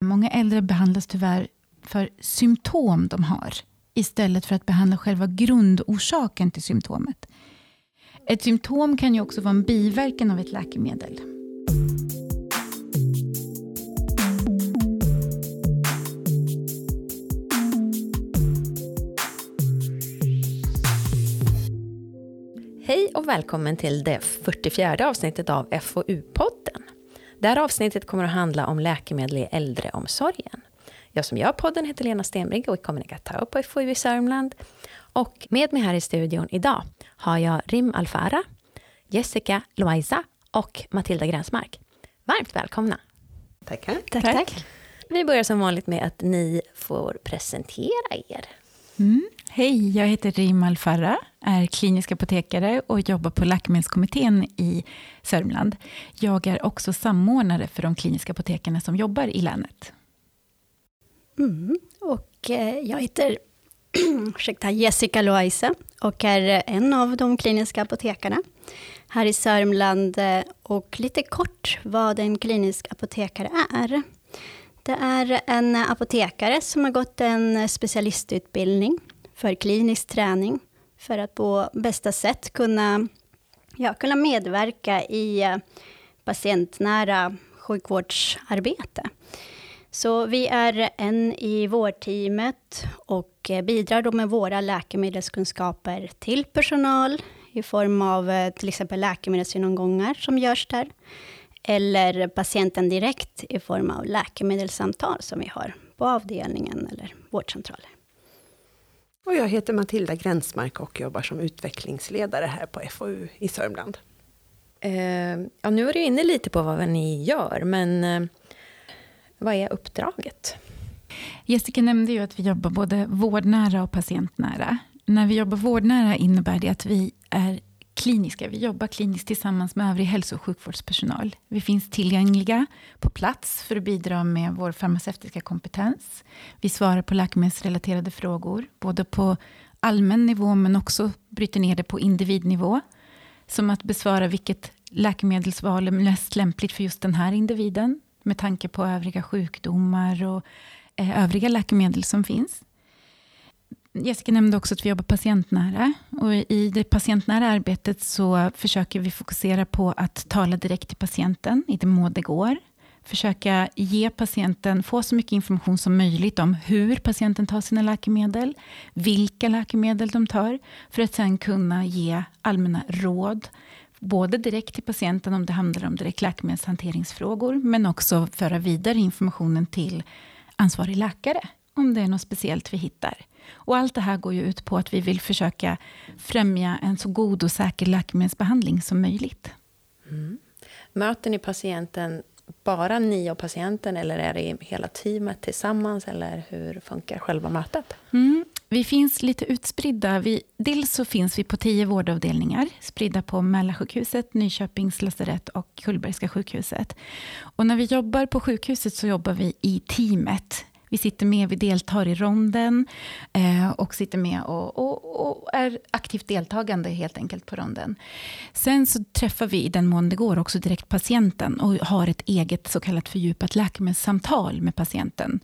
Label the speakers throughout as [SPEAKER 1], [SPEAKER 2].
[SPEAKER 1] Många äldre behandlas tyvärr för symptom de har, istället för att behandla själva grundorsaken till symptomet. Ett symptom kan ju också vara en biverkan av ett läkemedel.
[SPEAKER 2] Hej och välkommen till det 44 avsnittet av FoU-podden. Det här avsnittet kommer att handla om läkemedel i äldreomsorgen. Jag som gör podden heter Lena Stenbrink och är kommunikatör på FoU i Sörmland. Och med mig här i studion idag har jag Rim Alfara, Jessica Loaiza och Matilda Gränsmark. Varmt välkomna!
[SPEAKER 3] Tackar.
[SPEAKER 2] Tack, tack. tack. Vi börjar som vanligt med att ni får presentera er.
[SPEAKER 1] Mm. Hej, jag heter Rim Alfarra, är klinisk apotekare och jobbar på Läkemedelskommittén i Sörmland. Jag är också samordnare för de kliniska apotekarna som jobbar i länet.
[SPEAKER 4] Mm. Och eh, jag heter ursäkta, Jessica Loaise och är en av de kliniska apotekarna här i Sörmland. Och lite kort vad en klinisk apotekare är. Det är en apotekare som har gått en specialistutbildning för klinisk träning för att på bästa sätt kunna, ja, kunna medverka i eh, patientnära sjukvårdsarbete. Så vi är en i vårdteamet och eh, bidrar då med våra läkemedelskunskaper till personal i form av eh, till exempel läkemedelsgenomgångar som görs där. Eller patienten direkt i form av läkemedelssamtal som vi har på avdelningen eller vårdcentraler.
[SPEAKER 3] Och jag heter Matilda Gränsmark och jobbar som utvecklingsledare här på FoU i Sörmland.
[SPEAKER 2] Eh, ja, nu är du inne lite på vad ni gör, men eh, vad är uppdraget?
[SPEAKER 1] Jessica nämnde ju att vi jobbar både vårdnära och patientnära. När vi jobbar vårdnära innebär det att vi är kliniska. Vi jobbar kliniskt tillsammans med övrig hälso och sjukvårdspersonal. Vi finns tillgängliga på plats för att bidra med vår farmaceutiska kompetens. Vi svarar på läkemedelsrelaterade frågor, både på allmän nivå men också bryter ner det på individnivå. Som att besvara vilket läkemedelsval är mest lämpligt för just den här individen med tanke på övriga sjukdomar och eh, övriga läkemedel som finns. Jessica nämnde också att vi jobbar patientnära. Och I det patientnära arbetet så försöker vi fokusera på att tala direkt till patienten i den mån det går. Försöka ge patienten, få så mycket information som möjligt om hur patienten tar sina läkemedel, vilka läkemedel de tar, för att sen kunna ge allmänna råd, både direkt till patienten om det handlar om direkt läkemedelshanteringsfrågor, men också föra vidare informationen till ansvarig läkare, om det är något speciellt vi hittar. Och allt det här går ju ut på att vi vill försöka främja en så god och säker läkemedelsbehandling som möjligt.
[SPEAKER 2] Mm. Möter ni patienten, bara ni och patienten, eller är det hela teamet tillsammans, eller hur funkar själva mötet?
[SPEAKER 1] Mm. Vi finns lite utspridda. Vi, dels så finns vi på tio vårdavdelningar, spridda på Mälarsjukhuset, Nyköpings lasarett och Kullbergska sjukhuset. Och när vi jobbar på sjukhuset så jobbar vi i teamet vi sitter med, vi deltar i ronden eh, och sitter med och, och, och, är aktivt deltagande helt enkelt på ronden. Sen så träffar vi i den mån det går också direkt patienten och har ett eget så kallat fördjupat läkemedelssamtal med patienten.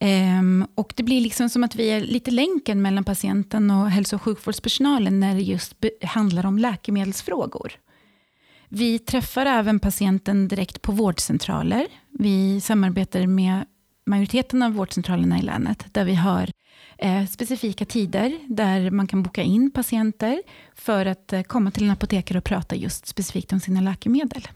[SPEAKER 1] Um, och det blir liksom som att vi är lite länken mellan patienten och hälso och sjukvårdspersonalen när det just handlar om läkemedelsfrågor. Vi träffar även patienten direkt på vårdcentraler. Vi samarbetar med majoriteten av vårdcentralerna i länet, där vi har eh, specifika tider där man kan boka in patienter för att eh, komma till en apotekare och prata just specifikt om sina läkemedel.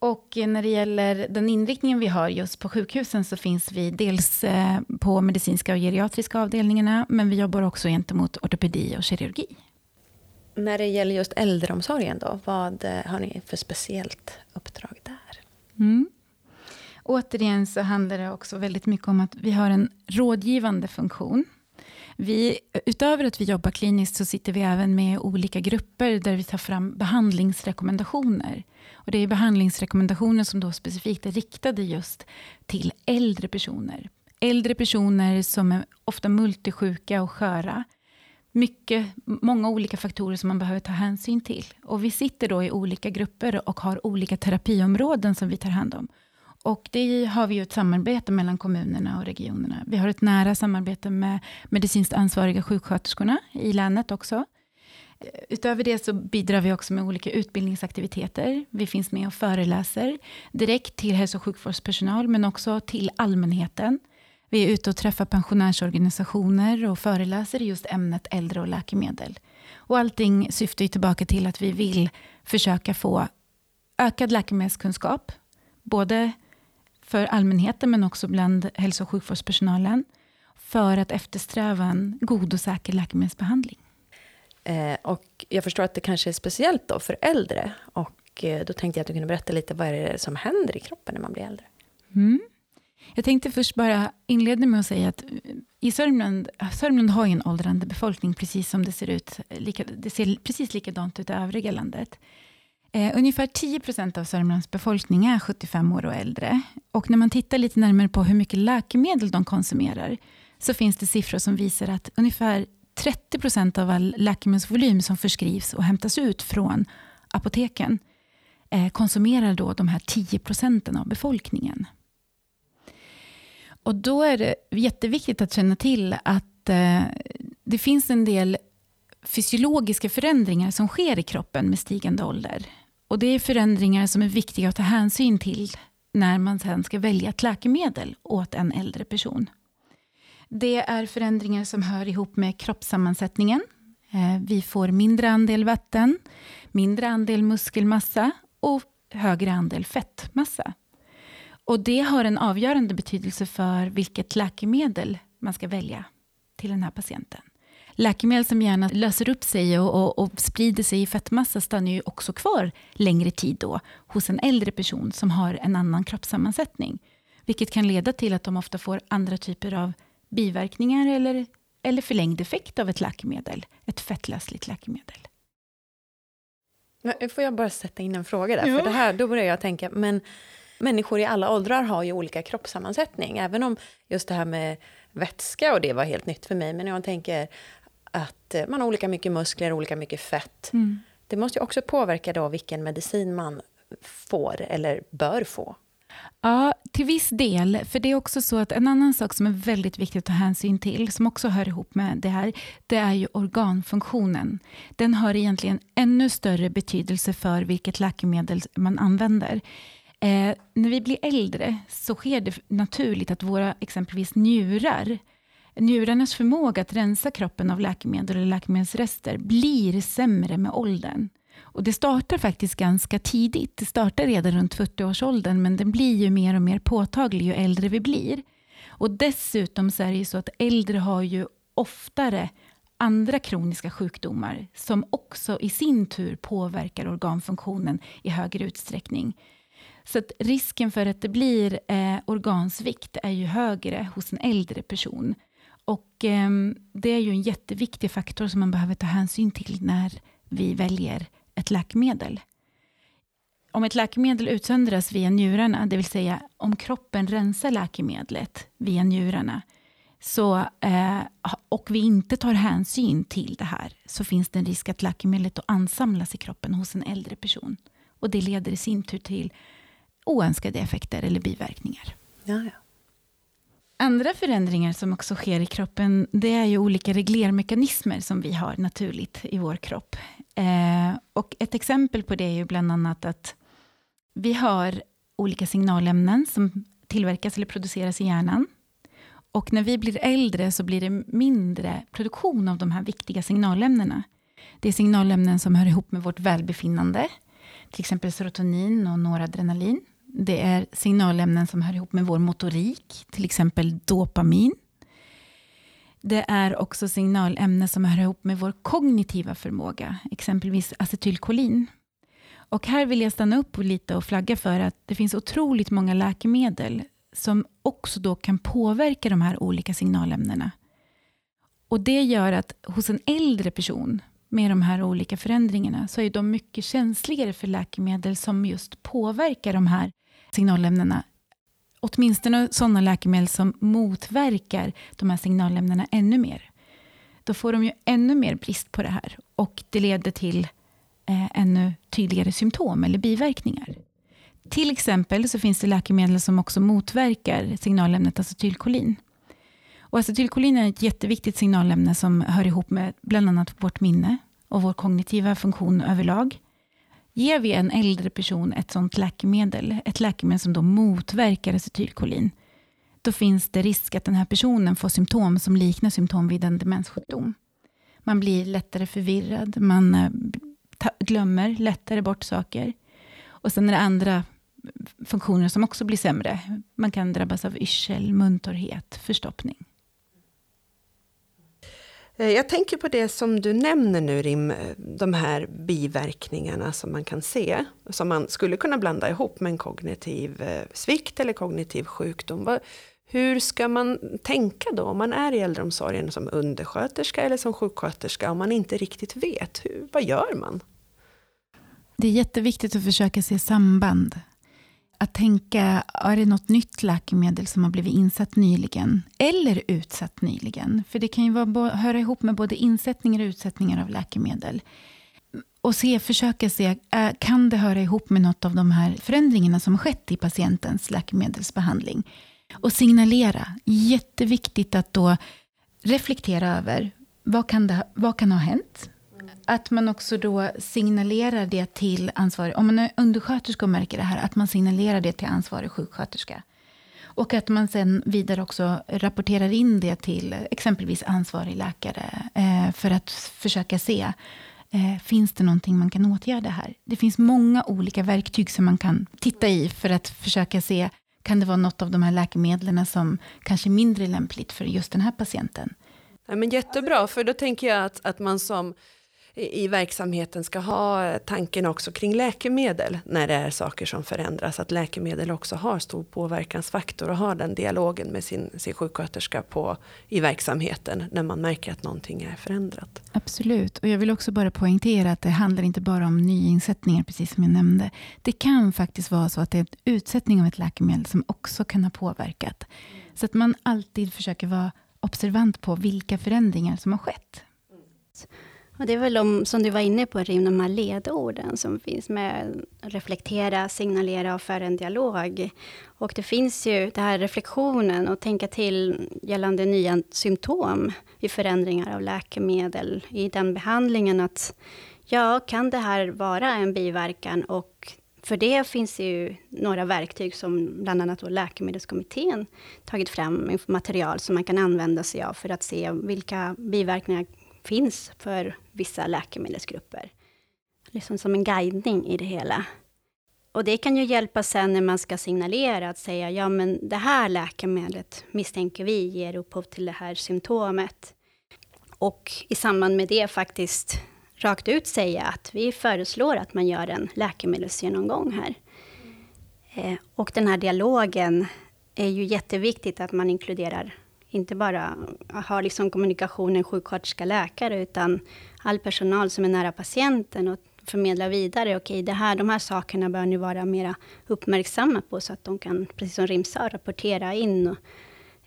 [SPEAKER 1] Och när det gäller den inriktningen vi har just på sjukhusen så finns vi dels eh, på medicinska och geriatriska avdelningarna, men vi jobbar också gentemot ortopedi och kirurgi.
[SPEAKER 2] När det gäller just äldreomsorgen då, vad eh, har ni för speciellt uppdrag där?
[SPEAKER 1] Mm. Återigen så handlar det också väldigt mycket om att vi har en rådgivande funktion. Vi, utöver att vi jobbar kliniskt så sitter vi även med olika grupper där vi tar fram behandlingsrekommendationer. Och det är behandlingsrekommendationer som då specifikt är riktade just till äldre personer. Äldre personer som är ofta multisjuka och sköra. Mycket, många olika faktorer som man behöver ta hänsyn till. Och vi sitter då i olika grupper och har olika terapiområden som vi tar hand om. Och det har vi ju ett samarbete mellan kommunerna och regionerna. Vi har ett nära samarbete med medicinskt ansvariga sjuksköterskorna i länet också. Utöver det så bidrar vi också med olika utbildningsaktiviteter. Vi finns med och föreläser direkt till hälso och sjukvårdspersonal, men också till allmänheten. Vi är ute och träffar pensionärsorganisationer och föreläser i just ämnet äldre och läkemedel. Och allting syftar ju tillbaka till att vi vill försöka få ökad läkemedelskunskap, både för allmänheten men också bland hälso och sjukvårdspersonalen, för att eftersträva en god och säker läkemedelsbehandling.
[SPEAKER 2] Eh, och jag förstår att det kanske är speciellt då för äldre. Och eh, då tänkte jag att du kunde berätta lite, vad är det som händer i kroppen när man blir äldre?
[SPEAKER 1] Mm. Jag tänkte först bara inleda med att säga att i Sörmland, Sörmland har ju en åldrande befolkning, precis som det ser ut. Lika, det ser precis likadant ut i övriga landet. Eh, ungefär 10 procent av Sörmlands befolkning är 75 år och äldre. Och när man tittar lite närmare på hur mycket läkemedel de konsumerar, så finns det siffror som visar att ungefär 30 procent av all läkemedelsvolym som förskrivs och hämtas ut från apoteken eh, konsumerar då de här 10 procenten av befolkningen. Och då är det jätteviktigt att känna till att eh, det finns en del fysiologiska förändringar som sker i kroppen med stigande ålder. Och Det är förändringar som är viktiga att ta hänsyn till när man sen ska välja ett läkemedel åt en äldre person. Det är förändringar som hör ihop med kroppssammansättningen. Eh, vi får mindre andel vatten, mindre andel muskelmassa och högre andel fettmassa. Och Det har en avgörande betydelse för vilket läkemedel man ska välja till den här patienten. Läkemedel som gärna löser upp sig och, och, och, sprider sig i fettmassa stannar ju också kvar längre tid då hos en äldre person som har en annan kroppssammansättning. Vilket kan leda till att de ofta får andra typer av biverkningar eller, eller förlängd effekt av ett läkemedel, ett fettlösligt läkemedel.
[SPEAKER 2] Får jag bara sätta in en fråga där? Ja. För det här, då börjar jag tänka, men människor i alla åldrar har ju olika kroppssammansättning. Även om just det här med vätska och det var helt nytt för mig. Men jag tänker att eh, man har olika mycket muskler, olika mycket fett. Mm. Det måste ju också påverka då vilken medicin man får eller bör få.
[SPEAKER 1] Ja, till viss del. För det är också så att en annan sak som är väldigt viktigt att ta hänsyn till, som också hör ihop med det här, det är ju organfunktionen. Den har egentligen ännu större betydelse för vilket läkemedel man använder. Eh, när vi blir äldre så sker det naturligt att våra exempelvis njurar, njurarnas förmåga att rensa kroppen av läkemedel och läkemedelsrester blir sämre med åldern. Och det startar faktiskt ganska tidigt. Det startar redan runt 40-årsåldern, men den blir ju mer och mer påtaglig ju äldre vi blir. Och dessutom så är det ju så att äldre har ju oftare andra kroniska sjukdomar som också i sin tur påverkar organfunktionen i högre utsträckning. Så att risken för att det blir eh, organsvikt är ju högre hos en äldre person. Och eh, Det är ju en jätteviktig faktor som man behöver ta hänsyn till när vi väljer ett läkemedel. Om ett läkemedel utsöndras via njurarna, det vill säga om kroppen rensar läkemedlet via njurarna, så, eh, och vi inte tar hänsyn till det här, så finns det en risk att läkemedlet då ansamlas i kroppen hos en äldre person. Och Det leder i sin tur till oönskade effekter eller biverkningar.
[SPEAKER 2] Ja, ja.
[SPEAKER 1] Andra förändringar som också sker i kroppen, det är ju olika reglermekanismer som vi har naturligt i vår kropp. Eh, och ett exempel på det är ju bland annat att vi har olika signalämnen som tillverkas eller produceras i hjärnan. Och när vi blir äldre så blir det mindre produktion av de här viktiga signalämnena. Det är signalämnen som hör ihop med vårt välbefinnande, till exempel serotonin och noradrenalin. Det är signalämnen som hör ihop med vår motorik, till exempel dopamin. Det är också signalämnen som hör ihop med vår kognitiva förmåga, exempelvis acetylkolin. Och här vill jag stanna upp lite och flagga för att det finns otroligt många läkemedel som också då kan påverka de här olika signalämnena. Och Det gör att hos en äldre person med de här olika förändringarna så är de mycket känsligare för läkemedel som just påverkar de här signalämnena. Åtminstone sådana läkemedel som motverkar de här signalämnena ännu mer. Då får de ju ännu mer brist på det här och det leder till eh, ännu tydligare symptom eller biverkningar. Till exempel så finns det läkemedel som också motverkar signalämnet acetylkolin. Och acetylkolin är ett jätteviktigt signalämne som hör ihop med bland annat vårt minne och vår kognitiva funktion överlag. Ger vi en äldre person ett sådant läkemedel, ett läkemedel som då motverkar acetylkolin, då finns det risk att den här personen får symptom som liknar symptom vid en demenssjukdom. Man blir lättare förvirrad, man eh, glömmer lättare bort saker. Och sen är det andra funktioner som också blir sämre. Man kan drabbas av yrsel, muntorrhet, förstoppning.
[SPEAKER 3] Eh, jag tänker på det som du nämner nu Rim, eh, de här biverkningarna som man kan se, som man skulle kunna blanda ihop med en kognitiv eh, svikt eller kognitiv sjukdom. Hur ska man tänka då om man är i äldreomsorgen som undersköterska eller som sjuksköterska om man inte riktigt vet? Hur, vad gör man?
[SPEAKER 1] Det är jätteviktigt att försöka se samband att tänka, är det något nytt läkemedel som har blivit insatt nyligen? Eller utsatt nyligen? För det kan ju vara, höra ihop med både insättningar och utsättningar av läkemedel. Och se, försöka se, eh, kan det höra ihop med något av de här förändringarna som har skett i patientens läkemedelsbehandling? Och signalera. Jätteviktigt att då reflektera över, vad kan, det, vad kan ha hänt? Att man också då signalerar det till ansvarig, om man är undersköterska och märker det här, att man signalerar det till ansvarig sjuksköterska. Och att man sen vidare också rapporterar in det till exempelvis ansvarig läkare, eh, för att försöka se, eh, finns det någonting man kan åtgärda här? Det finns många olika verktyg som man kan titta i, för att försöka se, kan det vara något av de här läkemedlen som kanske är mindre lämpligt för just den här patienten?
[SPEAKER 3] Ja, men jättebra, för då tänker jag att, att man som i verksamheten ska ha tanken också kring läkemedel när det är saker som förändras. Att läkemedel också har stor påverkansfaktor och har den dialogen med sin, sin sjuksköterska på, i verksamheten när man märker att någonting är förändrat.
[SPEAKER 1] Absolut, och jag vill också bara poängtera att det handlar inte bara om nyinsättningar, precis som jag nämnde. Det kan faktiskt vara så att det är en utsättning av ett läkemedel som också kan ha påverkat. Så att man alltid försöker vara observant på vilka förändringar som har skett.
[SPEAKER 4] Och det är väl de, som du var inne på, Rim, de här ledorden som finns med reflektera, signalera och föra en dialog. Och det finns ju den här reflektionen och tänka till gällande nya symptom vid förändringar av läkemedel i den behandlingen. att Ja, kan det här vara en biverkan? Och för det finns det ju några verktyg som bland annat då Läkemedelskommittén tagit fram material som man kan använda sig av för att se vilka biverkningar finns för vissa läkemedelsgrupper. Liksom som en guidning i det hela. Och det kan ju hjälpa sen när man ska signalera att säga, ja men det här läkemedlet misstänker vi ger upphov till det här symptomet. Och i samband med det faktiskt rakt ut säga att vi föreslår att man gör en läkemedelsgenomgång här. Eh, och den här dialogen är ju jätteviktigt att man inkluderar inte bara ha liksom kommunikationen sjuksköterska-läkare, utan all personal som är nära patienten och förmedla vidare. Okej, det här, de här sakerna bör ni vara mer uppmärksamma på, så att de kan, precis som Rim sa, rapportera in. Och,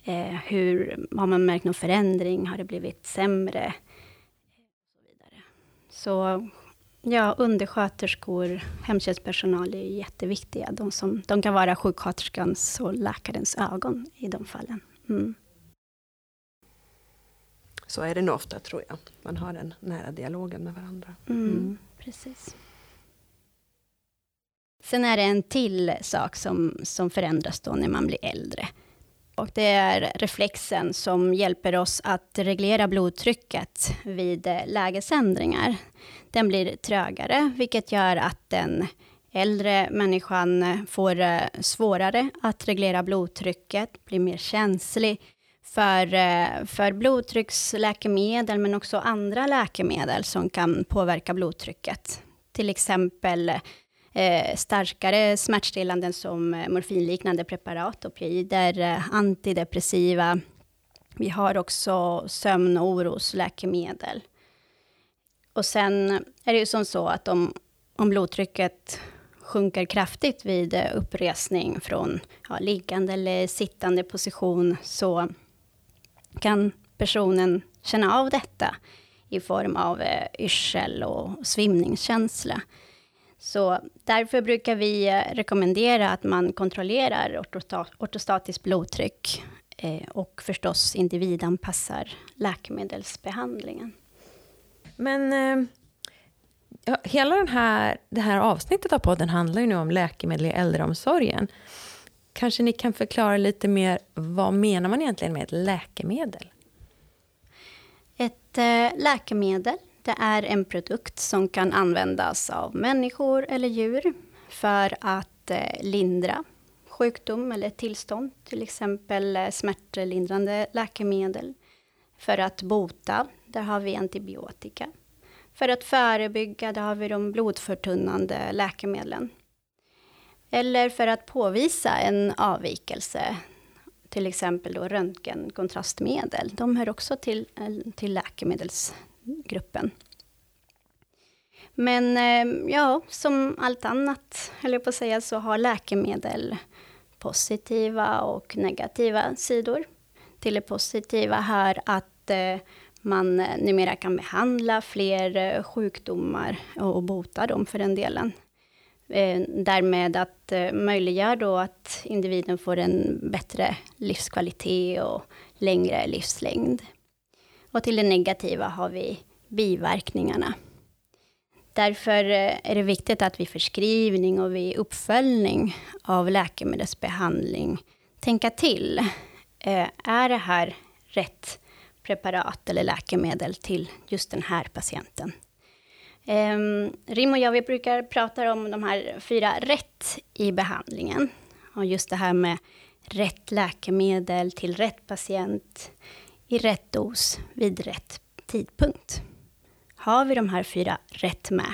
[SPEAKER 4] eh, hur, har man märkt någon förändring? Har det blivit sämre? Så ja, undersköterskor, hemtjänstpersonal är jätteviktiga. De, som, de kan vara sjuksköterskans och läkarens ögon i de fallen. Mm.
[SPEAKER 3] Så är det nog ofta tror jag. Man har den nära dialogen med varandra.
[SPEAKER 4] Mm, mm. Precis. Sen är det en till sak som, som förändras då när man blir äldre. Och det är reflexen som hjälper oss att reglera blodtrycket vid lägesändringar. Den blir trögare, vilket gör att den äldre människan får svårare att reglera blodtrycket, blir mer känslig för, eh, för blodtrycksläkemedel, men också andra läkemedel som kan påverka blodtrycket. Till exempel eh, starkare smärtstillande som morfinliknande preparat, opioider, eh, antidepressiva. Vi har också sömn och orosläkemedel. Och sen är det ju som så att om, om blodtrycket sjunker kraftigt vid eh, uppresning från ja, liggande eller sittande position, så kan personen känna av detta i form av eh, yrsel och svimningskänsla. Så därför brukar vi eh, rekommendera att man kontrollerar ortostatiskt blodtryck eh, och förstås individanpassar läkemedelsbehandlingen.
[SPEAKER 2] Men eh, hela den här, det här avsnittet av podden handlar ju nu om läkemedel i äldreomsorgen. Kanske ni kan förklara lite mer, vad menar man egentligen med ett läkemedel?
[SPEAKER 4] Ett eh, läkemedel det är en produkt som kan användas av människor eller djur för att eh, lindra sjukdom eller tillstånd, till exempel eh, smärtlindrande läkemedel. För att bota, där har vi antibiotika. För att förebygga, där har vi de blodförtunnande läkemedlen. Eller för att påvisa en avvikelse, till exempel då röntgenkontrastmedel. De hör också till, eh, till läkemedelsgruppen. Men eh, ja, som allt annat, höll jag på att säga, så har läkemedel positiva och negativa sidor. Till det positiva här, att eh, man numera kan behandla fler sjukdomar och bota dem för den delen. Eh, därmed att eh, möjliggör då att individen får en bättre livskvalitet och längre livslängd. Och till det negativa har vi biverkningarna. Därför eh, är det viktigt att vid förskrivning och vid uppföljning av läkemedelsbehandling tänka till. Eh, är det här rätt preparat eller läkemedel till just den här patienten? Um, Rim och jag vi brukar prata om de här fyra rätt i behandlingen. Och just det här med rätt läkemedel till rätt patient i rätt dos vid rätt tidpunkt. Har vi de här fyra rätt med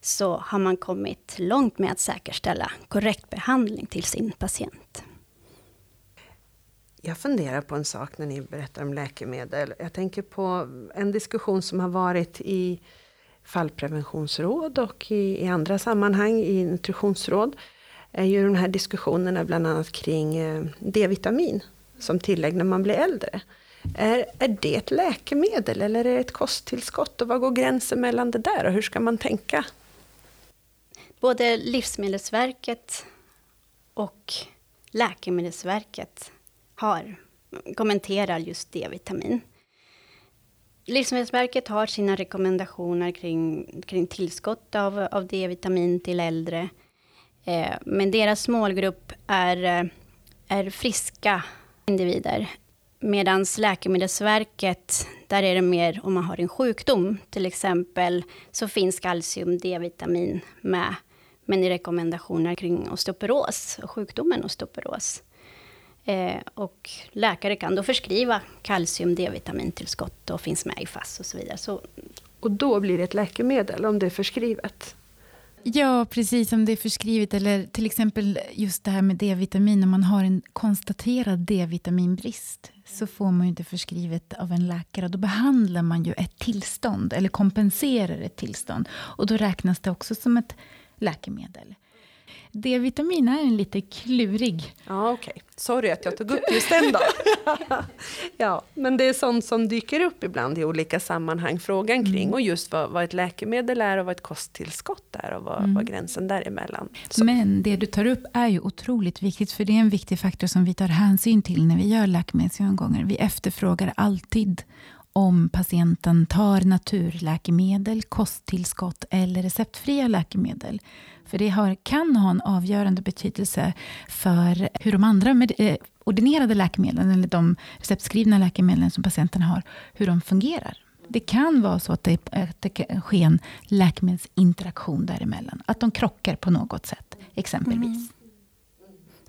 [SPEAKER 4] så har man kommit långt med att säkerställa korrekt behandling till sin patient.
[SPEAKER 3] Jag funderar på en sak när ni berättar om läkemedel. Jag tänker på en diskussion som har varit i fallpreventionsråd och i, i andra sammanhang i nutritionsråd är ju de här diskussionerna bland annat kring eh, D-vitamin som tillägg när man blir äldre. Är, är det ett läkemedel eller är det ett kosttillskott? Och vad går gränsen mellan det där och hur ska man tänka?
[SPEAKER 4] Både Livsmedelsverket och Läkemedelsverket har, kommenterar just D-vitamin. Livsmedelsverket har sina rekommendationer kring, kring tillskott av, av D-vitamin till äldre. Eh, men deras målgrupp är, eh, är friska individer. Medan Läkemedelsverket, där är det mer om man har en sjukdom. Till exempel så finns kalcium, D-vitamin med. Men i rekommendationer kring osteoporos och sjukdomen osteoporos. Eh, och läkare kan då förskriva kalcium, D-vitamintillskott och finns med i FASS och så vidare. Så,
[SPEAKER 3] och då blir det ett läkemedel om det är förskrivet?
[SPEAKER 1] Ja, precis om det är förskrivet. Eller till exempel just det här med D-vitamin. Om man har en konstaterad D-vitaminbrist så får man ju det förskrivet av en läkare. Då behandlar man ju ett tillstånd, eller kompenserar ett tillstånd. Och då räknas det också som ett läkemedel. D-vitamin är en lite klurig.
[SPEAKER 3] Ja, okej. Okay. Sorry att jag tog upp just den då. ja, men det är sånt som dyker upp ibland i olika sammanhang, frågan kring. Mm. Och just vad, vad, ett läkemedel är och vad ett kosttillskott är och vad, mm. vad gränsen däremellan.
[SPEAKER 1] Så. Men det du tar upp är ju otroligt viktigt, för det är en viktig faktor som vi tar hänsyn till när vi gör läkemedelsgenomgångar. Vi efterfrågar alltid om patienten tar naturläkemedel, kosttillskott eller receptfria läkemedel. För det har, kan ha en avgörande betydelse för hur de andra med, eh, ordinerade läkemedlen, eller de receptskrivna läkemedlen som patienten har, hur de fungerar. Det kan vara så att det, att det kan ske en läkemedelsinteraktion däremellan. Att de krockar på något sätt, exempelvis. Mm.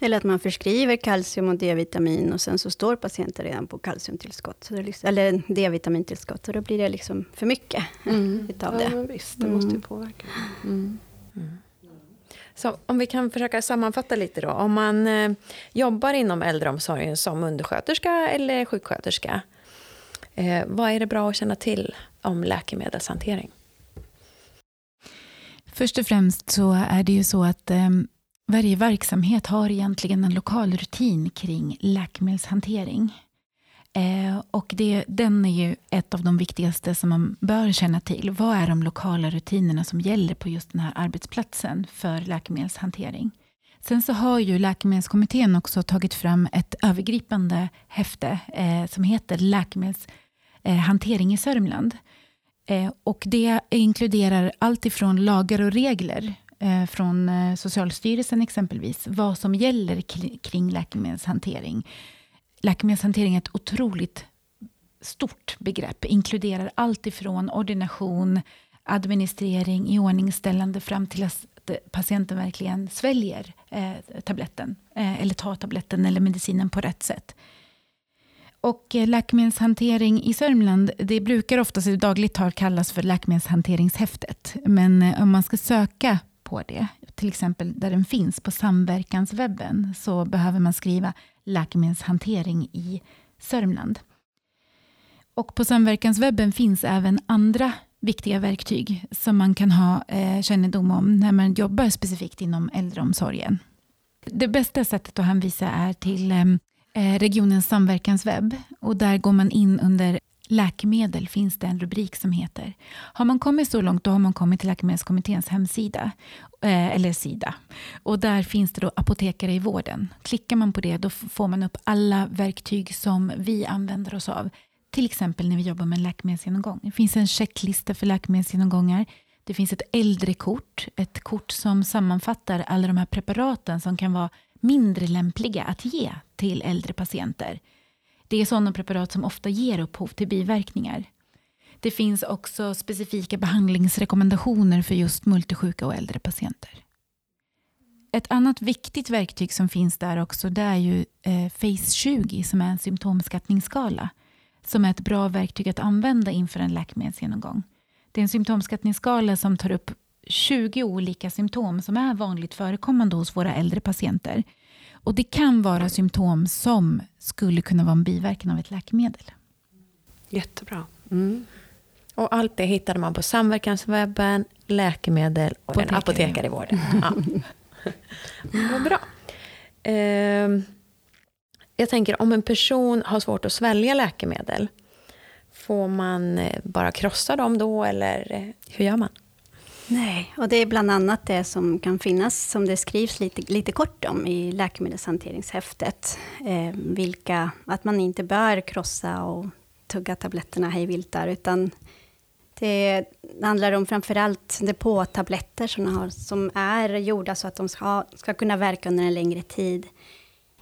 [SPEAKER 4] Eller att man förskriver kalcium och D-vitamin och sen så står patienten redan på kalciumtillskott. Liksom, eller D-vitamintillskott. Och då blir det liksom för mycket mm. utav det.
[SPEAKER 3] Ja, men visst, det måste ju mm. påverka. Mm.
[SPEAKER 2] Mm. Så om vi kan försöka sammanfatta lite då. Om man eh, jobbar inom äldreomsorgen som undersköterska eller sjuksköterska. Eh, vad är det bra att känna till om läkemedelshantering?
[SPEAKER 1] Först och främst så är det ju så att eh, varje verksamhet har egentligen en lokal rutin kring läkemedelshantering. Eh, och det, den är ju ett av de viktigaste som man bör känna till. Vad är de lokala rutinerna som gäller på just den här arbetsplatsen för läkemedelshantering? Sen så har ju Läkemedelskommittén också tagit fram ett övergripande häfte eh, som heter Läkemedelshantering i Sörmland. Eh, och det inkluderar allt ifrån lagar och regler Eh, från eh, Socialstyrelsen exempelvis, vad som gäller kring läkemedelshantering. Läkemedelshantering är ett otroligt stort begrepp, inkluderar allt ifrån ordination, administrering, iordningställande fram till att patienten verkligen sväljer eh, tabletten, eh, eller tar tabletten eller medicinen på rätt sätt. Och eh, läkemedelshantering i Sörmland, det brukar oftast i dagligt tal kallas för läkemedelshanteringshäftet. Men om man ska söka på det, till exempel där den finns på samverkanswebben, så behöver man skriva läkemedelshantering i Sörmland. Och på samverkanswebben finns även andra viktiga verktyg som man kan ha eh, kännedom om när man jobbar specifikt inom äldreomsorgen. Det bästa sättet att hänvisa är till eh, eh regionens samverkanswebb och där går man in under läkemedel finns det en rubrik som heter. Har man kommit så långt då har man kommit till Läkemedelskommitténs hemsida, eh, eller sida. Och där finns det då apotekare i vården. Klickar man på det då får man upp alla verktyg som vi använder oss av till exempel när vi jobbar med en läkemedelsgenomgång. Det finns en checklista för läkemedelsgenomgångar. Det finns ett äldrekort, ett kort som sammanfattar alla de här preparaten som kan vara mindre lämpliga att ge till äldre patienter. Det är sådana preparat som ofta ger upphov till biverkningar. Det finns också specifika behandlingsrekommendationer för just multisjuka och äldre patienter. Ett annat viktigt verktyg som finns där också det är ju eh, FACE20 som är en symptomskattningsskala som är ett bra verktyg att använda inför en läkemedelsgenomgång. Det är en symptomskattningsskala som tar upp 20 olika symptom som är vanligt förekommande hos våra äldre patienter. Och Det kan vara symptom som skulle kunna vara en biverkan av ett läkemedel.
[SPEAKER 3] Jättebra.
[SPEAKER 2] Mm. Och allt det hittade man på samverkanswebben, läkemedel och apotekare. en apotekare i vården. Ja. Vad bra. Eh, jag tänker om en person har svårt att svälja läkemedel, får man eh, bara krossa dem då eller hur gör man?
[SPEAKER 4] Nej, och det är bland annat det som kan finnas, som det skrivs lite, lite kort om i läkemedelshanteringshäftet. Eh, vilka, att man inte bör krossa och tugga tabletterna hejvilt där, utan det handlar om framförallt depåtabletter som, som är gjorda så att de ska, ska kunna verka under en längre tid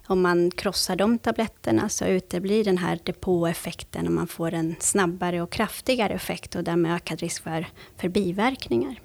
[SPEAKER 4] om man krossar de tabletterna så uteblir den här depåeffekten och man får en snabbare och kraftigare effekt och därmed ökad risk för, för biverkningar.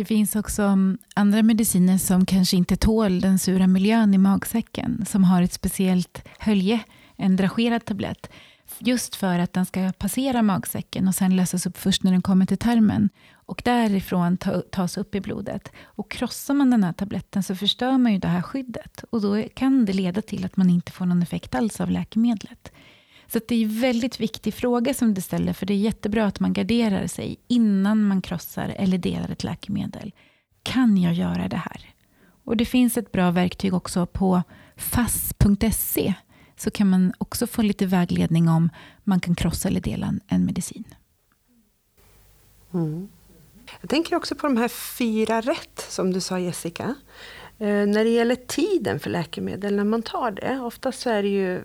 [SPEAKER 1] Det finns också mm, andra mediciner som kanske inte tål den sura miljön i magsäcken, som har ett speciellt hölje, en dragerad tablett, just för att den ska passera magsäcken och sen lösas upp först när den kommer till tarmen och därifrån ta, tas upp i blodet. Och krossar man den här tabletten så förstör man ju det här skyddet och då kan det leda till att man inte får någon effekt alls av läkemedlet. Så det är en väldigt viktig fråga som du ställer, för det är jättebra att man garderar sig innan man krossar eller delar ett läkemedel. Kan jag göra det här? Och Det finns ett bra verktyg också på fass.se så kan man också få lite vägledning om man kan krossa eller dela en medicin.
[SPEAKER 3] Mm. Jag tänker också på de här fyra rätt som du sa Jessica. Eh, när det gäller tiden för läkemedel, när man tar det, oftast så är det ju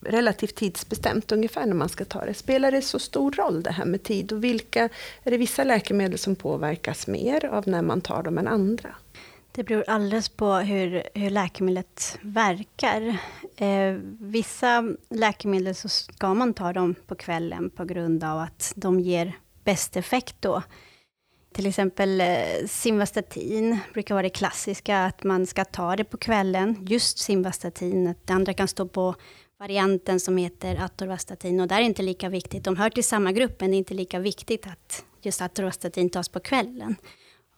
[SPEAKER 3] relativt tidsbestämt ungefär när man ska ta det. Spelar det så stor roll det här med tid? Och vilka, är det vissa läkemedel som påverkas mer av när man tar dem än andra?
[SPEAKER 4] Det beror alldeles på hur, hur läkemedlet verkar. Eh, vissa läkemedel så ska man ta dem på kvällen på grund av att de ger bäst effekt då. Till exempel eh, Simvastatin brukar vara det klassiska, att man ska ta det på kvällen. Just Simvastatin. Det andra kan stå på varianten som heter Atorvastatin och det är inte lika viktigt. De hör till samma grupp, men det är inte lika viktigt att just Atorvastatin tas på kvällen.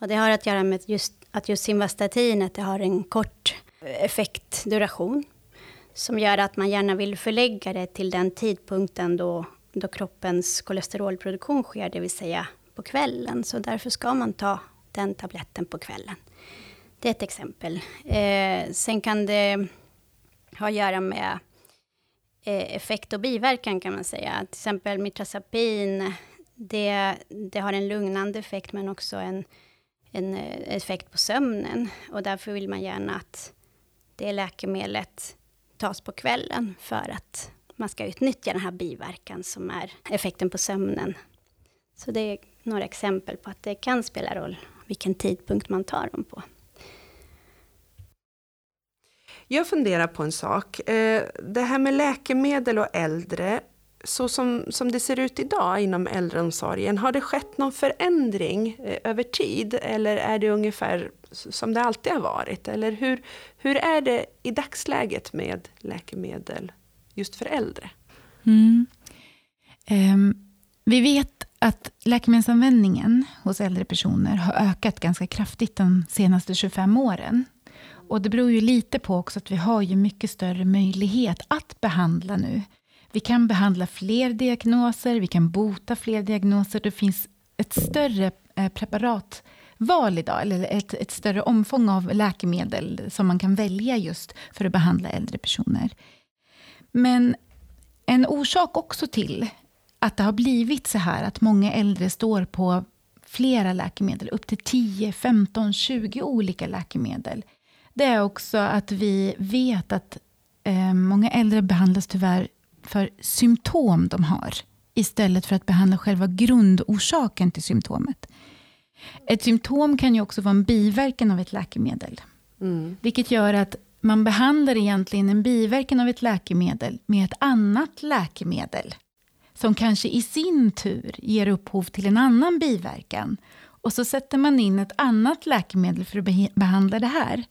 [SPEAKER 4] Och det har att göra med just, att just Simvastatinet det har en kort effektduration som gör att man gärna vill förlägga det till den tidpunkten då, då kroppens kolesterolproduktion sker, det vill säga på kvällen. Så därför ska man ta den tabletten på kvällen. Det är ett exempel. Eh, sen kan det ha att göra med Eh, effekt och biverkan kan man säga. Till exempel mitrazapin, det, det har en lugnande effekt men också en, en eh, effekt på sömnen. Och därför vill man gärna att det läkemedlet tas på kvällen för att man ska utnyttja den här biverkan som är effekten på sömnen. Så det är några exempel på att det kan spela roll vilken tidpunkt man tar dem på.
[SPEAKER 3] Jag funderar på en sak. Eh, det här med läkemedel och äldre, så som, som det ser ut idag inom äldreomsorgen, har det skett någon förändring eh, över tid? Eller är det ungefär som det alltid har varit? Eller hur, hur är det i dagsläget med läkemedel just för äldre?
[SPEAKER 1] Mm. Um, vi vet att läkemedelsanvändningen hos äldre personer har ökat ganska kraftigt de senaste 25 åren. Och det beror ju lite på också att vi har ju mycket större möjlighet att behandla nu. Vi kan behandla fler diagnoser, vi kan bota fler diagnoser. Det finns ett större eh, preparatval idag, eller ett, ett större omfång av läkemedel som man kan välja just för att behandla äldre personer. Men en orsak också till att det har blivit så här att många äldre står på flera läkemedel, upp till 10, 15, 20 olika läkemedel. Det är också att vi vet att eh, många äldre behandlas tyvärr för symptom de har, istället för att behandla själva grundorsaken till symptomet. Ett symptom kan ju också vara en biverkan av ett läkemedel. Mm. Vilket gör att man behandlar egentligen en biverkan av ett läkemedel med ett annat läkemedel som kanske i sin tur ger upphov till en annan biverkan. Och så sätter man in ett annat läkemedel för att behandla det här.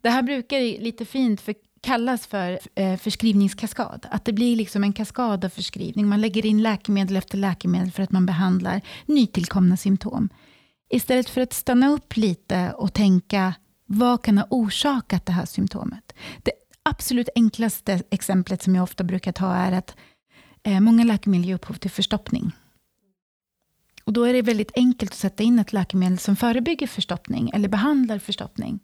[SPEAKER 1] Det här brukar lite fint för, kallas för eh, förskrivningskaskad. Att det blir liksom en kaskad av förskrivning. Man lägger in läkemedel efter läkemedel för att man behandlar nytillkomna symptom. Istället för att stanna upp lite och tänka, vad kan ha orsakat det här symptomet? Det absolut enklaste exemplet som jag ofta brukar ta är att Eh, många läkemedel ger upphov till förstoppning. Och då är det väldigt enkelt att sätta in ett läkemedel som förebygger förstoppning eller behandlar förstoppning.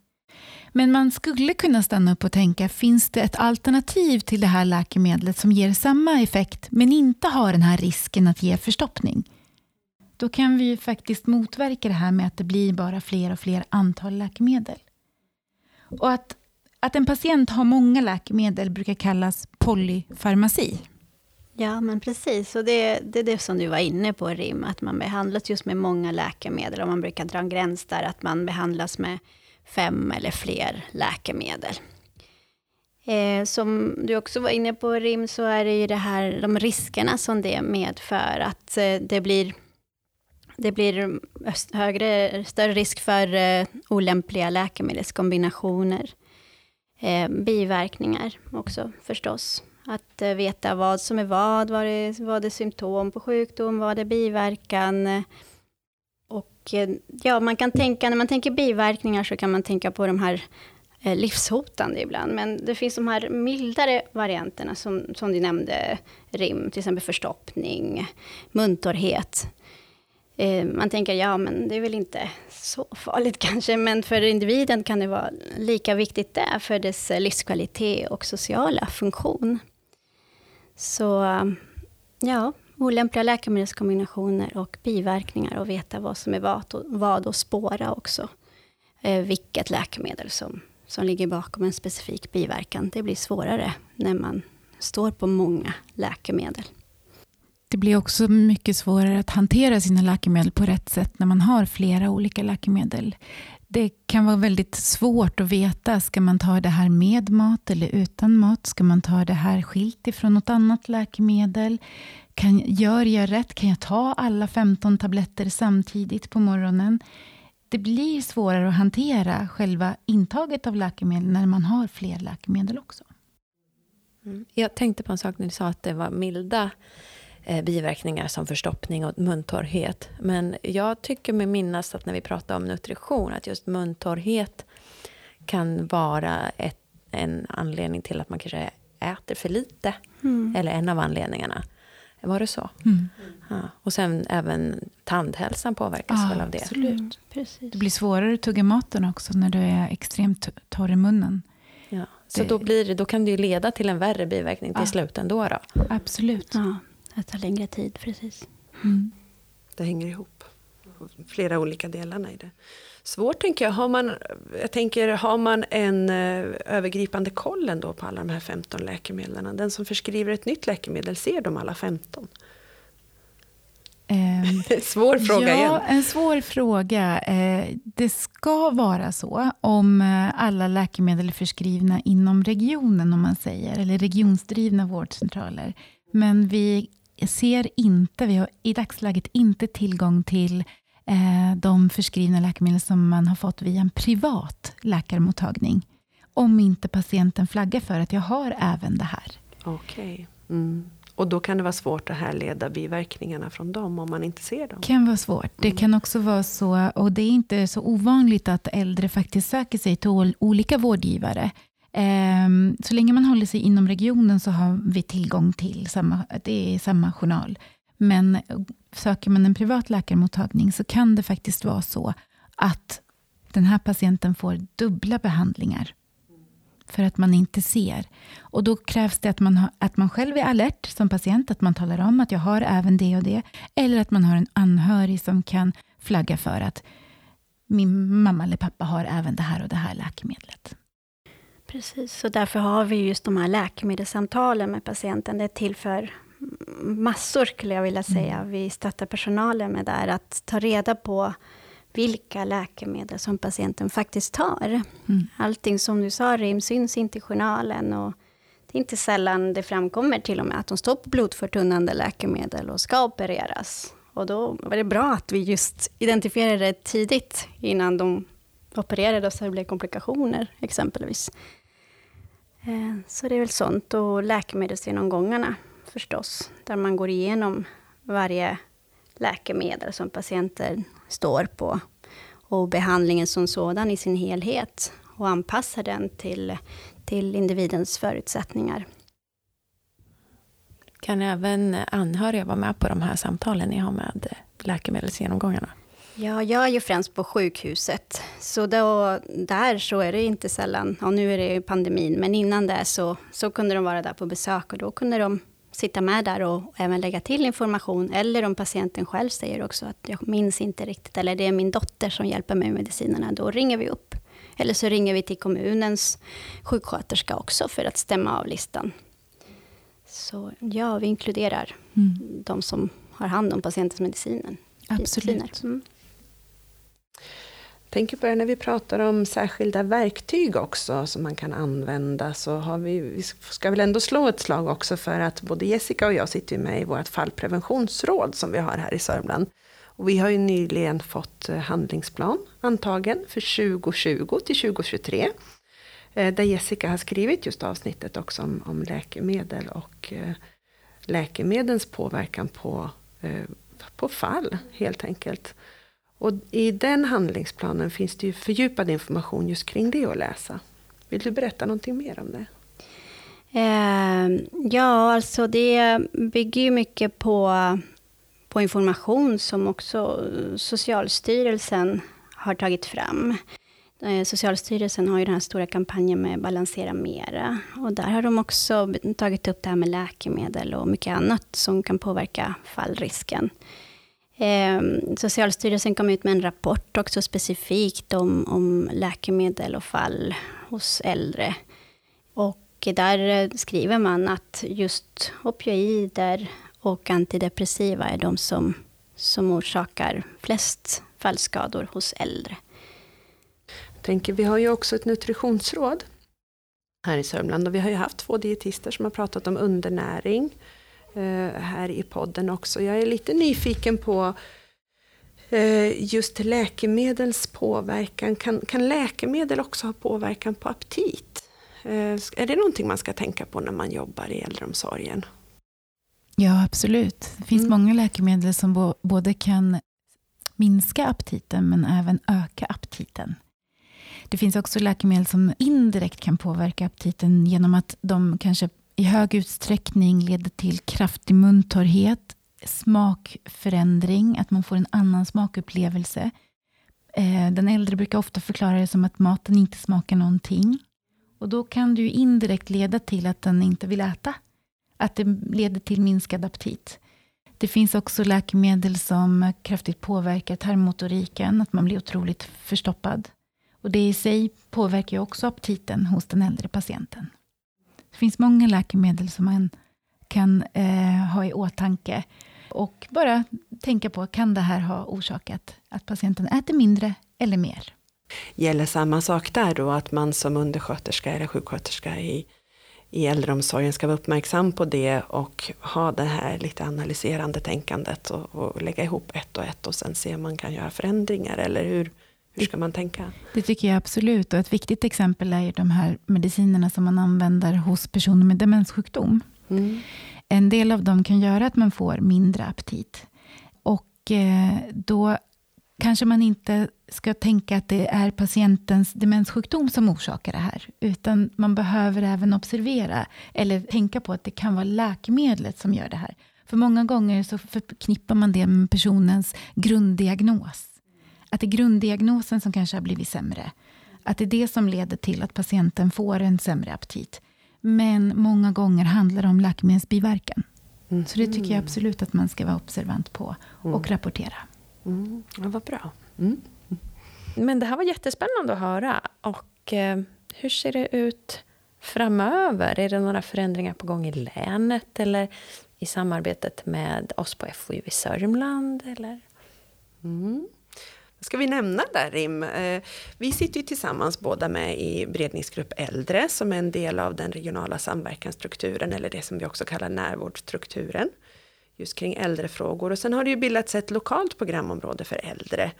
[SPEAKER 1] Men man skulle kunna stanna upp och tänka, finns det ett alternativ till det här läkemedlet som ger samma effekt men inte har den här risken att ge förstoppning? Då kan vi ju faktiskt motverka det här med att det blir bara fler och fler antal läkemedel. Och att, att en patient har många läkemedel brukar kallas polyfarmaci.
[SPEAKER 4] Ja, men precis. Och det, det är det som du var inne på, Rim, att man behandlas just med många läkemedel. Och man brukar dra en gräns där, att man behandlas med fem eller fler läkemedel. Eh, som du också var inne på, Rim, så är det ju det här, de riskerna som det medför. Att eh, det blir det blir högre, större risk för eh, olämpliga läkemedelskombinationer. Eh, biverkningar också förstås. Att eh, veta vad som är vad, vad är, vad är symptom på sjukdom, vad är biverkan. Eh, Eh, ja, man kan tänka, när man tänker biverkningar så kan man tänka på de här eh, livshotande ibland. Men det finns de här mildare varianterna som, som du nämnde, RIM, till exempel förstoppning, muntorrhet. Eh, man tänker, ja men det är väl inte så farligt kanske, men för individen kan det vara lika viktigt där för dess livskvalitet och sociala funktion. Så ja, olämpliga läkemedelskombinationer och biverkningar och veta vad som är vad och, vad och spåra också. Eh, vilket läkemedel som, som ligger bakom en specifik biverkan. Det blir svårare när man står på många läkemedel.
[SPEAKER 1] Det blir också mycket svårare att hantera sina läkemedel på rätt sätt när man har flera olika läkemedel det kan vara väldigt svårt att veta, ska man ta det här med mat eller utan mat? Ska man ta det här skilt ifrån något annat läkemedel? Kan, gör jag rätt? Kan jag ta alla 15 tabletter samtidigt på morgonen? Det blir svårare att hantera själva intaget av läkemedel när man har fler läkemedel också.
[SPEAKER 2] Mm. Jag tänkte på en sak när du sa att det var milda eh, biverkningar som förstoppning och muntorrhet. Men jag tycker mig minnas att när vi pratar om nutrition, att just muntorrhet kan vara ett, en anledning till att man kanske äter för lite. Mm. Eller en av anledningarna. Var det så? Mm. Ja. Och sen även tandhälsan påverkas ja, väl av det?
[SPEAKER 1] Absolut. Mm, det blir svårare att tugga maten också när du är extremt torr i munnen.
[SPEAKER 2] Ja. Så
[SPEAKER 1] Det-
[SPEAKER 2] då, blir det, då kan det ju leda till en värre biverkning till
[SPEAKER 1] Ja.
[SPEAKER 2] slut ändå då?
[SPEAKER 1] Absolut.
[SPEAKER 4] Ja, det tar längre tid, precis.
[SPEAKER 1] Mm.
[SPEAKER 3] Det hänger ihop. Flera olika delarna i det. Svårt tänker jag. Har man, jag tänker, har man en eh, övergripande koll ändå på alla de här 15 läkemedlen? Den som förskriver ett nytt läkemedel, ser de alla 15?
[SPEAKER 1] Ehm,
[SPEAKER 3] Svår fråga
[SPEAKER 1] ja,
[SPEAKER 3] igen.
[SPEAKER 1] en svår fråga. Eh, Det ska vara så om eh, alla läkemedel är förskrivna inom regionen, om man säger, eller regionsdrivna vårdcentraler. Men vi ser inte, vi har i dagsläget inte tillgång till eh, de förskrivna läkemedel som man har fått via en privat läkarmottagning. Om inte patienten flaggar för att jag har även det här.
[SPEAKER 3] Okej. Mm. Och då kan det vara svårt att härleda biverkningarna från dem om man inte ser dem.
[SPEAKER 1] kan vara svårt. Det kan också vara så, och det är inte så ovanligt att äldre faktiskt söker sig till ol- olika vårdgivare. Ehm, Så länge man håller sig inom regionen så har vi tillgång till samma, det är samma journal. Men söker man en privat läkarmottagning så kan det faktiskt vara så att den här patienten får dubbla behandlingar för att man inte ser. Och Då krävs det att man, har, att man själv är alert som patient, att man talar om att jag har även det och det. Eller att man har en anhörig som kan flagga för att min mamma eller pappa har även det här och det här läkemedlet.
[SPEAKER 4] Precis, så därför har vi just de här läkemedelssamtalen med patienten. Det är till för massor, skulle jag vilja säga. Vi stöttar personalen med där att ta reda på vilka läkemedel som patienten faktiskt tar.
[SPEAKER 1] Mm.
[SPEAKER 4] Allting som du sa, Rim, syns inte i journalen. Och det är inte sällan det framkommer till och med att de står på blodförtunnande läkemedel och ska opereras. Och då var det bra att vi just identifierade det tidigt innan de opererade så det blev komplikationer exempelvis. Eh, Så det är väl sånt. Och läkemedelsgenomgångarna förstås, där man går igenom varje läkemedel som patienter står på och behandlingen som sådan i sin helhet och anpassar den till, till individens förutsättningar.
[SPEAKER 2] Kan även anhöriga vara med på de här samtalen ni har med läkemedelsgenomgångarna?
[SPEAKER 4] Ja, jag är ju främst på sjukhuset. Så då, där så är det inte sällan, ja nu är det ju pandemin, men innan det så, så kunde de vara där på besök och då kunde de sitta med där och även lägga till information. Eller om patienten själv säger också att jag minns inte riktigt, eller det är min dotter som hjälper mig med medicinerna, då ringer vi upp. Eller så ringer vi till kommunens sjuksköterska också för att stämma av listan. Så ja, vi inkluderar
[SPEAKER 1] Mm.
[SPEAKER 4] de som har hand om patientens mediciner.
[SPEAKER 1] Absolut.
[SPEAKER 4] Mm
[SPEAKER 3] tänker på det när vi pratar om särskilda verktyg också som man kan använda så har vi, vi ska väl ändå slå ett slag också för att både Jessica och jag sitter ju med i vårt fallpreventionsråd som vi har här i Sörmland. Och vi har ju nyligen fått eh, handlingsplan antagen för 2020 till 2023. Eh, där Jessica har skrivit just avsnittet också om, om läkemedel och eh, läkemedels påverkan på, eh, på fall helt enkelt. Och i den handlingsplanen finns det ju fördjupad information just kring det att läsa. Vill du berätta någonting mer om det?
[SPEAKER 4] Eh, ja, alltså det bygger ju mycket på, på information som också Socialstyrelsen har tagit fram. Eh, Socialstyrelsen har ju den här stora kampanjen med Balansera Mera. Och där har de också tagit upp det här med läkemedel och mycket annat som kan påverka fallrisken. Eh, Socialstyrelsen kom ut med en rapport också specifikt om, om läkemedel och fall hos äldre. Och där eh, skriver man att just opioider och antidepressiva är de som, som orsakar flest fallskador hos äldre.
[SPEAKER 3] Jag tänker, vi har ju också ett nutritionsråd här i Sörmland och vi har ju haft två dietister som har pratat om undernäring eh, här i podden också. Jag är lite nyfiken på eh, just läkemedels påverkan. Kan, kan läkemedel också ha påverkan på aptit? Eh, är det någonting man ska tänka på när man jobbar i äldreomsorgen?
[SPEAKER 1] Ja, absolut. Det finns
[SPEAKER 3] Mm.
[SPEAKER 1] många läkemedel som både kan minska aptiten men även öka aptiten. Det finns också läkemedel som indirekt kan påverka aptiten genom att de kanske i hög utsträckning leder till kraftig muntorrhet, smakförändring, att man får en annan smakupplevelse. Eh, den äldre brukar ofta förklara det som att maten inte smakar någonting. Och då kan det ju indirekt leda till att den inte vill äta. Att det leder till minskad aptit. Det finns också läkemedel som kraftigt påverkar tarmmotoriken, att man blir otroligt förstoppad. Och det i sig påverkar ju också aptiten hos den äldre patienten. Det finns många läkemedel som man kan eh, ha i åtanke och bara tänka på, kan det här ha orsakat att patienten äter mindre eller mer?
[SPEAKER 3] Gäller samma sak där då, att man som undersköterska eller sjuksköterska i, i äldreomsorgen ska vara uppmärksam på det och ha det här lite analyserande tänkandet och, och lägga ihop ett och ett och sen se om man kan göra förändringar eller hur, hur ska man tänka?
[SPEAKER 1] Det tycker jag absolut. Och ett viktigt exempel är de här medicinerna som man använder hos personer med demenssjukdom. Mm. En del av dem kan göra att man får mindre aptit. Och eh, då kanske man inte ska tänka att det är patientens demenssjukdom som orsakar det här. Utan man behöver även observera eller tänka på att det kan vara läkemedlet som gör det här. För många gånger så förknippar man det med personens grunddiagnos. Att det är grunddiagnosen som kanske har blivit sämre. Att det är det som leder till att patienten får en sämre aptit. Men många gånger handlar det om läkemedelsbiverkan. Mm. Så det tycker jag absolut att man ska vara observant på och mm. rapportera.
[SPEAKER 3] Mm. Ja, vad bra. Mm.
[SPEAKER 2] Men det här var jättespännande att höra. Och eh, hur ser det ut framöver? Är det några förändringar på gång i länet eller i samarbetet med oss på FoU i Sörmland? Eller?
[SPEAKER 3] Mm. Ska vi nämna där Rim? Eh, vi sitter ju tillsammans båda med i beredningsgrupp äldre som är en del av den regionala samverkansstrukturen eller det som vi också kallar närvårdsstrukturen. Just kring äldrefrågor och sen har det ju bildats ett lokalt programområde för äldre.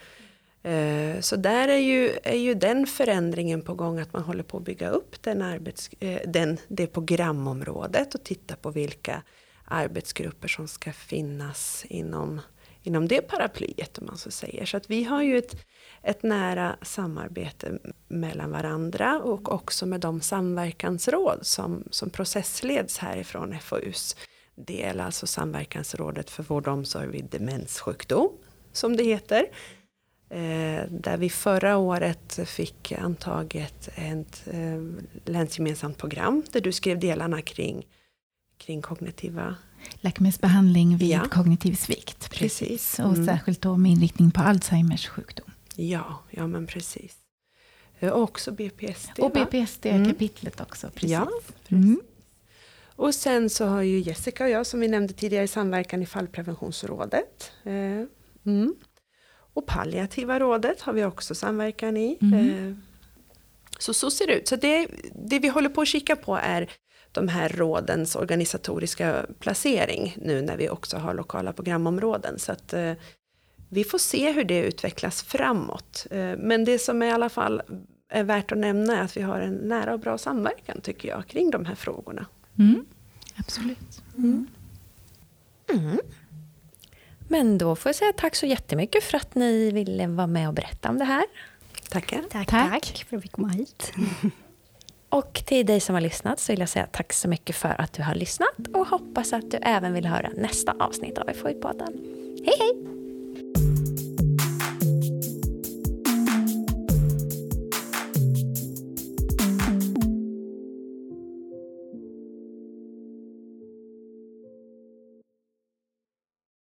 [SPEAKER 3] Eh, så där är ju, är ju den förändringen på gång att man håller på att bygga upp den arbets, eh, den, det programområdet och titta på vilka arbetsgrupper som ska finnas inom inom det paraplyet om man så säger. Så att vi har ju ett, ett nära samarbete mellan varandra och också med de samverkansråd som, som processleds härifrån FoUs del, alltså samverkansrådet för vård och omsorg vid demenssjukdom, som det heter. Eh, där vi förra året fick antaget ett eh, länsgemensamt program där du skrev delarna kring, kring kognitiva
[SPEAKER 1] läkemedelsbehandling vid ja. kognitiv svikt. Precis. precis. Mm. Och särskilt då med inriktning på Alzheimers sjukdom.
[SPEAKER 3] Ja, ja men precis. Och också BPSD.
[SPEAKER 1] Och BPSD-kapitlet mm. också. Precis. Ja,
[SPEAKER 3] Mm. Och sen så har ju Jessica och jag, som vi nämnde tidigare, samverkan i fallpreventionsrådet. Eh, mm. Och palliativa rådet har vi också samverkan i. Mm. Eh, så så ser det ut. Så det, det vi håller på att kika på är de här rådens organisatoriska placering nu när vi också har lokala programområden. Så att eh, vi får se hur det utvecklas framåt. Eh, men det som i alla fall är värt att nämna är att vi har en nära och bra samverkan tycker jag kring de här frågorna.
[SPEAKER 1] Mm. Absolut. Mm.
[SPEAKER 2] Mm. Men då får jag säga tack så jättemycket för att ni ville vara med och berätta om det här.
[SPEAKER 3] Tackar.
[SPEAKER 4] Tack, tack. tack för att vi fick komma hit.
[SPEAKER 2] Och till dig som har lyssnat så vill jag säga tack så mycket för att du har lyssnat och hoppas att du även vill höra nästa avsnitt av FoU-podden. Hej hej!